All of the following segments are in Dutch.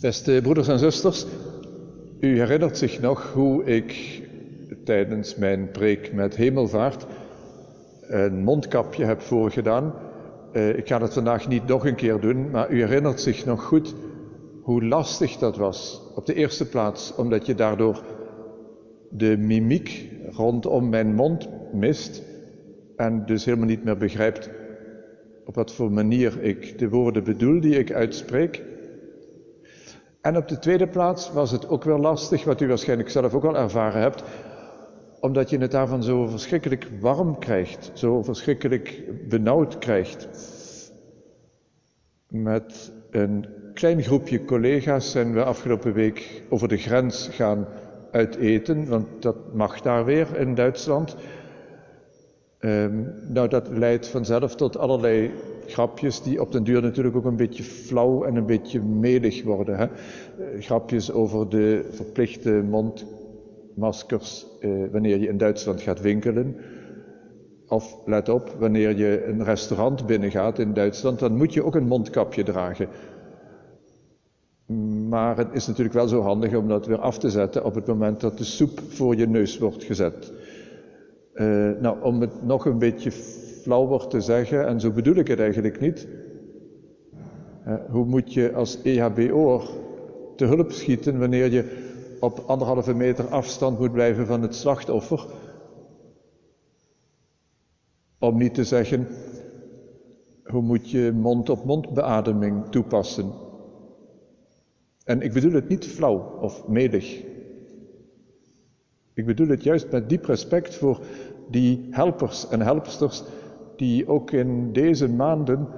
Beste broeders en zusters, u herinnert zich nog hoe ik tijdens mijn preek met hemelvaart een mondkapje heb voorgedaan. Uh, ik ga het vandaag niet nog een keer doen, maar u herinnert zich nog goed hoe lastig dat was. Op de eerste plaats omdat je daardoor de mimiek rondom mijn mond mist en dus helemaal niet meer begrijpt op wat voor manier ik de woorden bedoel die ik uitspreek. En op de tweede plaats was het ook wel lastig, wat u waarschijnlijk zelf ook al ervaren hebt, omdat je het daarvan zo verschrikkelijk warm krijgt, zo verschrikkelijk benauwd krijgt. Met een klein groepje collega's zijn we afgelopen week over de grens gaan uiteten, want dat mag daar weer in Duitsland. Um, nou, dat leidt vanzelf tot allerlei grapjes die op den duur natuurlijk ook een beetje flauw en een beetje melig worden. Hè? Uh, grapjes over de verplichte mondmaskers uh, wanneer je in Duitsland gaat winkelen. Of let op, wanneer je een restaurant binnengaat in Duitsland, dan moet je ook een mondkapje dragen. Maar het is natuurlijk wel zo handig om dat weer af te zetten op het moment dat de soep voor je neus wordt gezet. Uh, nou, om het nog een beetje flauwer te zeggen, en zo bedoel ik het eigenlijk niet. Hoe moet je als EHBO'er te hulp schieten wanneer je op anderhalve meter afstand moet blijven van het slachtoffer? Om niet te zeggen, hoe moet je mond-op-mond beademing toepassen? En ik bedoel het niet flauw of medig. Ik bedoel het juist met diep respect voor die helpers en helpsters die ook in deze maanden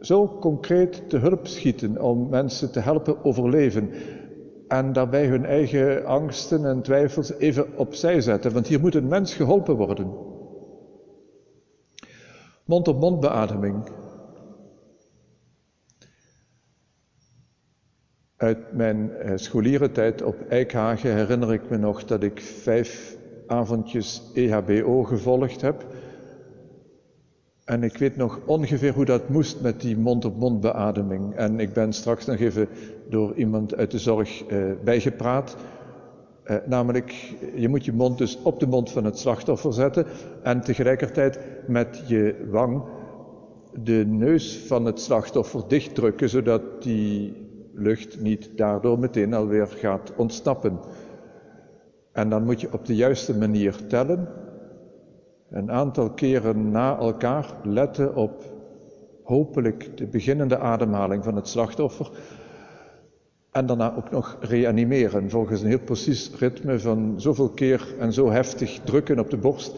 zo concreet te hulp schieten om mensen te helpen overleven. En daarbij hun eigen angsten en twijfels even opzij zetten, want hier moet een mens geholpen worden. Mond-op-mond beademing. Uit mijn eh, scholierentijd op Eikhagen herinner ik me nog dat ik vijf avondjes EHBO gevolgd heb. En ik weet nog ongeveer hoe dat moest met die mond-op-mond. En ik ben straks nog even door iemand uit de zorg eh, bijgepraat. Eh, namelijk, je moet je mond dus op de mond van het slachtoffer zetten en tegelijkertijd met je wang de neus van het slachtoffer dichtdrukken, zodat die lucht niet daardoor meteen alweer gaat ontsnappen. En dan moet je op de juiste manier tellen, een aantal keren na elkaar letten op hopelijk de beginnende ademhaling van het slachtoffer. En daarna ook nog reanimeren volgens een heel precies ritme van zoveel keer en zo heftig drukken op de borst.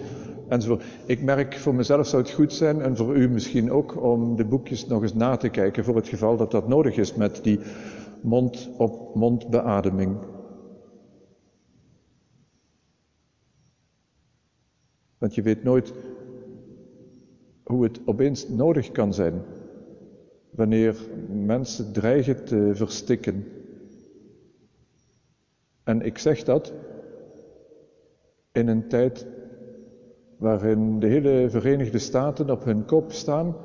Enzovoort. Ik merk voor mezelf zou het goed zijn en voor u misschien ook om de boekjes nog eens na te kijken voor het geval dat dat nodig is met die mond-op-mond beademing. Want je weet nooit hoe het opeens nodig kan zijn wanneer mensen dreigen te verstikken. En ik zeg dat in een tijd waarin de hele Verenigde Staten op hun kop staan,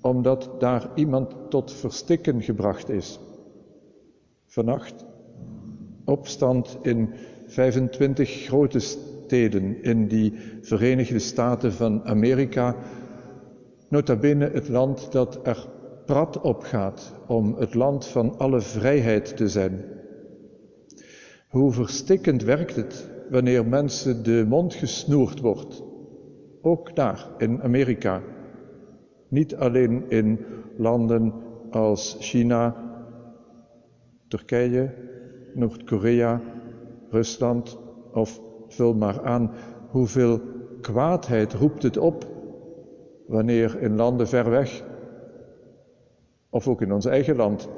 omdat daar iemand tot verstikken gebracht is. Vannacht opstand in 25 grote steden in die Verenigde Staten van Amerika, nota bene het land dat er prat op gaat om het land van alle vrijheid te zijn. Hoe verstikkend werkt het wanneer mensen de mond gesnoerd wordt, ook daar in Amerika. Niet alleen in landen als China, Turkije, Noord-Korea, Rusland of vul maar aan hoeveel kwaadheid roept het op wanneer in landen ver weg, of ook in ons eigen land,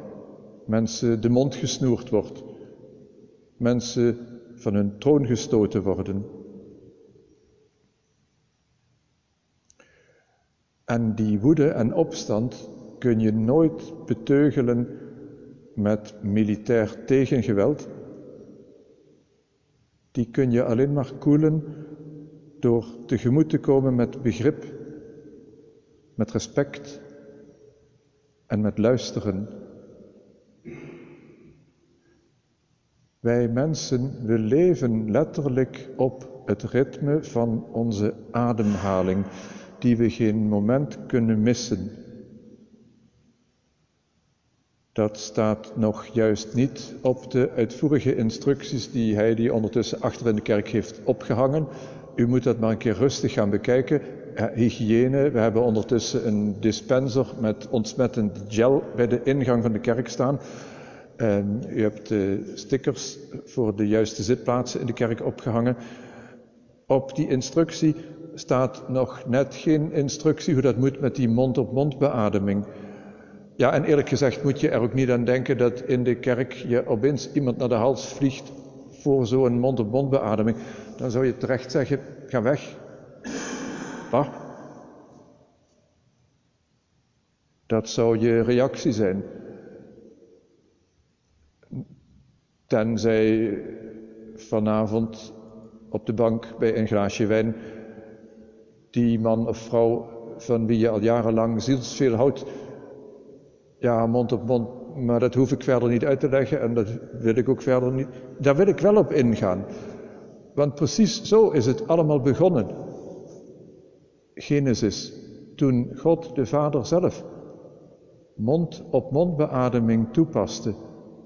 mensen de mond gesnoerd wordt, mensen van hun troon gestoten worden. En die woede en opstand kun je nooit beteugelen met militair tegengeweld. Die kun je alleen maar koelen door tegemoet te komen met begrip, met respect en met luisteren. Wij mensen, we leven letterlijk op het ritme van onze ademhaling, die we geen moment kunnen missen. Dat staat nog juist niet op de uitvoerige instructies die hij die ondertussen achter in de kerk heeft opgehangen. U moet dat maar een keer rustig gaan bekijken. Hygiëne, we hebben ondertussen een dispenser met ontsmettend gel bij de ingang van de kerk staan. En u hebt de stickers voor de juiste zitplaatsen in de kerk opgehangen. Op die instructie staat nog net geen instructie hoe dat moet met die mond-op-mond beademing. Ja, en eerlijk gezegd moet je er ook niet aan denken dat in de kerk je opeens iemand naar de hals vliegt voor zo'n mond-op-mond beademing. Dan zou je terecht zeggen, ga weg. Wat? Dat zou je reactie zijn. Tenzij vanavond op de bank bij een glaasje wijn die man of vrouw van wie je al jarenlang zielsveel houdt, ja, mond op mond, maar dat hoef ik verder niet uit te leggen en dat wil ik ook verder niet. Daar wil ik wel op ingaan. Want precies zo is het allemaal begonnen. Genesis, toen God de Vader zelf mond op mond beademing toepaste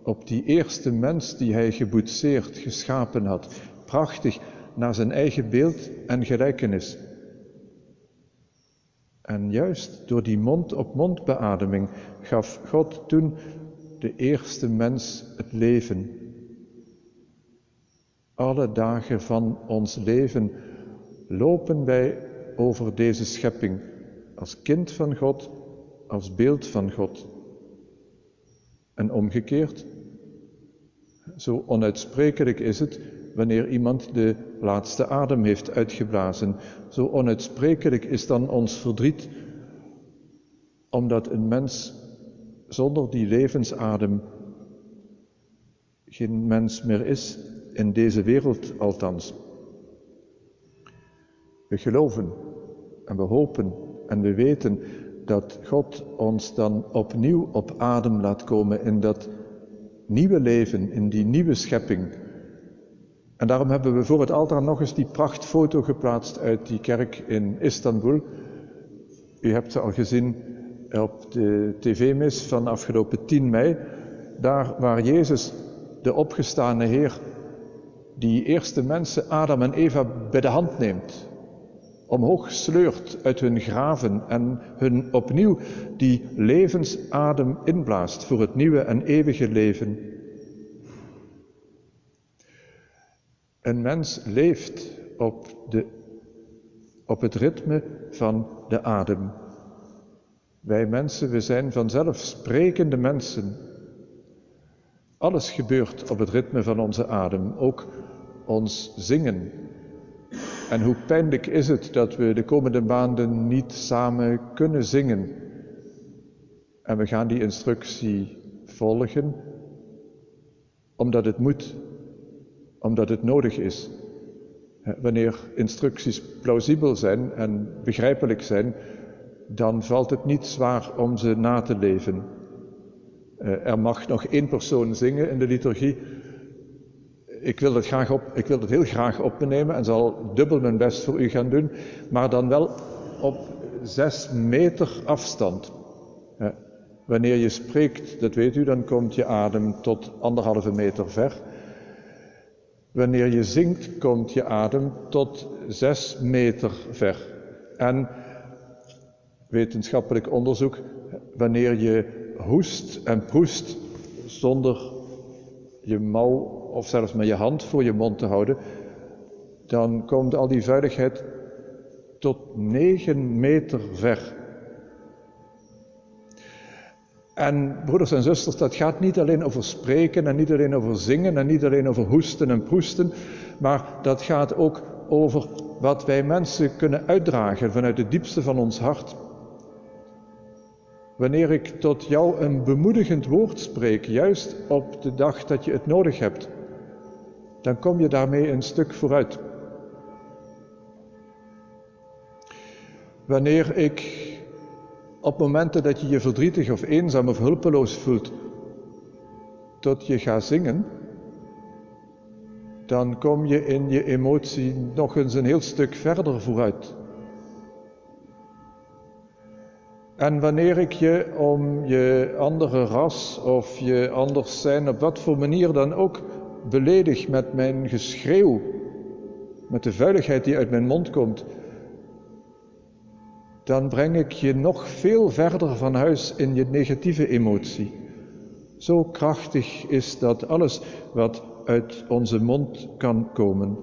op die eerste mens die hij geboetseerd, geschapen had. Prachtig, naar zijn eigen beeld en gelijkenis. En juist door die mond-op-mond beademing gaf God toen de eerste mens het leven. Alle dagen van ons leven lopen wij over deze schepping als kind van God, als beeld van God. En omgekeerd, zo onuitsprekelijk is het wanneer iemand de laatste adem heeft uitgeblazen. Zo onuitsprekelijk is dan ons verdriet, omdat een mens zonder die levensadem geen mens meer is, in deze wereld althans. We geloven en we hopen en we weten dat God ons dan opnieuw op adem laat komen in dat nieuwe leven, in die nieuwe schepping. En daarom hebben we voor het altaar nog eens die prachtfoto geplaatst uit die kerk in Istanbul. U hebt ze al gezien op de tv-mis van afgelopen 10 mei. Daar waar Jezus, de opgestane Heer, die eerste mensen, Adam en Eva, bij de hand neemt. Omhoog sleurt uit hun graven en hun opnieuw die levensadem inblaast voor het nieuwe en eeuwige leven. Een mens leeft op, de, op het ritme van de adem. Wij mensen, we zijn vanzelf sprekende mensen. Alles gebeurt op het ritme van onze adem, ook ons zingen. En hoe pijnlijk is het dat we de komende maanden niet samen kunnen zingen. En we gaan die instructie volgen, omdat het moet, omdat het nodig is. Wanneer instructies plausibel zijn en begrijpelijk zijn, dan valt het niet zwaar om ze na te leven. Eh, er mag nog één persoon zingen in de liturgie. Ik wil het, graag op, ik wil het heel graag opnemen en zal dubbel mijn best voor u gaan doen, maar dan wel op zes meter afstand. Wanneer je spreekt, dat weet u, dan komt je adem tot anderhalve meter ver. Wanneer je zingt, komt je adem tot zes meter ver. En wetenschappelijk onderzoek, wanneer je hoest en proest zonder je mouw of zelfs met je hand voor je mond te houden, dan komt al die vuiligheid tot negen meter ver. En broeders en zusters, dat gaat niet alleen over spreken en niet alleen over zingen en niet alleen over hoesten en proesten, maar dat gaat ook over wat wij mensen kunnen uitdragen vanuit het diepste van ons hart. Wanneer ik tot jou een bemoedigend woord spreek, juist op de dag dat je het nodig hebt, dan kom je daarmee een stuk vooruit. Wanneer ik op momenten dat je je verdrietig of eenzaam of hulpeloos voelt, tot je gaat zingen, dan kom je in je emotie nog eens een heel stuk verder vooruit. En wanneer ik je om je andere ras of je anders zijn, op wat voor manier dan ook, beledig met mijn geschreeuw, met de vuiligheid die uit mijn mond komt, dan breng ik je nog veel verder van huis in je negatieve emotie. Zo krachtig is dat alles wat uit onze mond kan komen.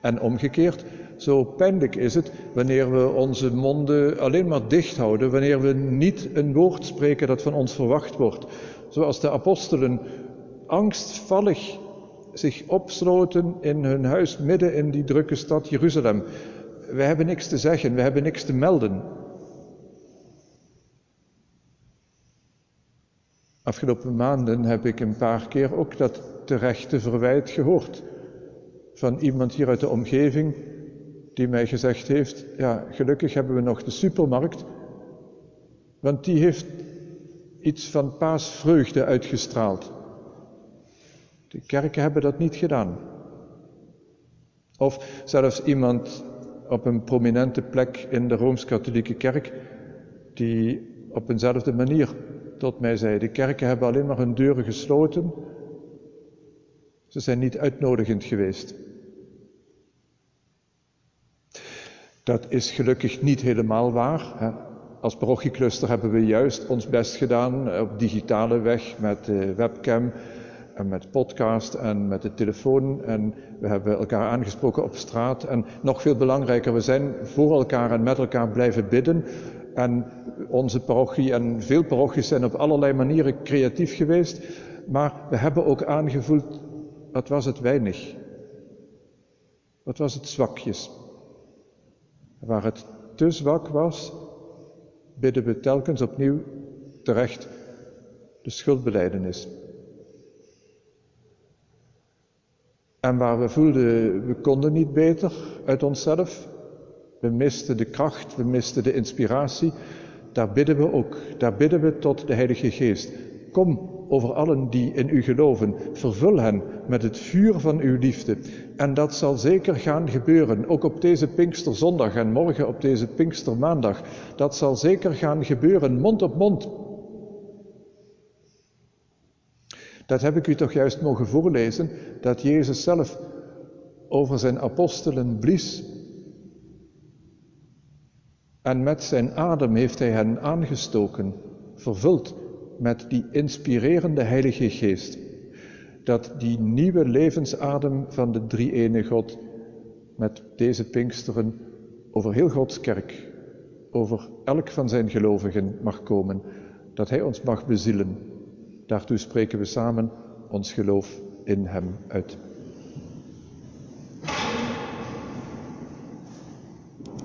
En omgekeerd, zo pijnlijk is het wanneer we onze monden alleen maar dicht houden, wanneer we niet een woord spreken dat van ons verwacht wordt. Zoals de apostelen angstvallig zich opsloten in hun huis midden in die drukke stad Jeruzalem. We hebben niks te zeggen, we hebben niks te melden. Afgelopen maanden heb ik een paar keer ook dat terechte verwijt gehoord van iemand hier uit de omgeving die mij gezegd heeft, ja, gelukkig hebben we nog de supermarkt, want die heeft iets van paasvreugde uitgestraald. De kerken hebben dat niet gedaan. Of zelfs iemand op een prominente plek in de Rooms-Katholieke Kerk, die op eenzelfde manier tot mij zei, de kerken hebben alleen maar hun deuren gesloten, ze zijn niet uitnodigend geweest. Dat is gelukkig niet helemaal waar. Hè. Als parochiecluster hebben we juist ons best gedaan op digitale weg met de webcam en met podcast en met de telefoon. En we hebben elkaar aangesproken op straat. En nog veel belangrijker, we zijn voor elkaar en met elkaar blijven bidden. En onze parochie en veel parochies zijn op allerlei manieren creatief geweest. Maar we hebben ook aangevoeld, wat was het weinig? Wat was het zwakjes? Waar het te zwak was, bidden we telkens opnieuw terecht de schuldbeleidenis. En waar we voelden, we konden niet beter uit onszelf, we misten de kracht, we misten de inspiratie, daar bidden we ook. Daar bidden we tot de Heilige Geest. Kom over allen die in u geloven, vervul hen met het vuur van uw liefde. En dat zal zeker gaan gebeuren, ook op deze Pinksterzondag en morgen op deze Pinkstermaandag. Dat zal zeker gaan gebeuren, mond op mond. Dat heb ik u toch juist mogen voorlezen, dat Jezus zelf over zijn apostelen blies. En met zijn adem heeft hij hen aangestoken, vervuld met die inspirerende Heilige Geest. Dat die nieuwe levensadem van de drie-ene God met deze Pinksteren over heel Gods kerk, over elk van zijn gelovigen mag komen. Dat Hij ons mag bezielen. Daartoe spreken we samen ons geloof in Hem uit.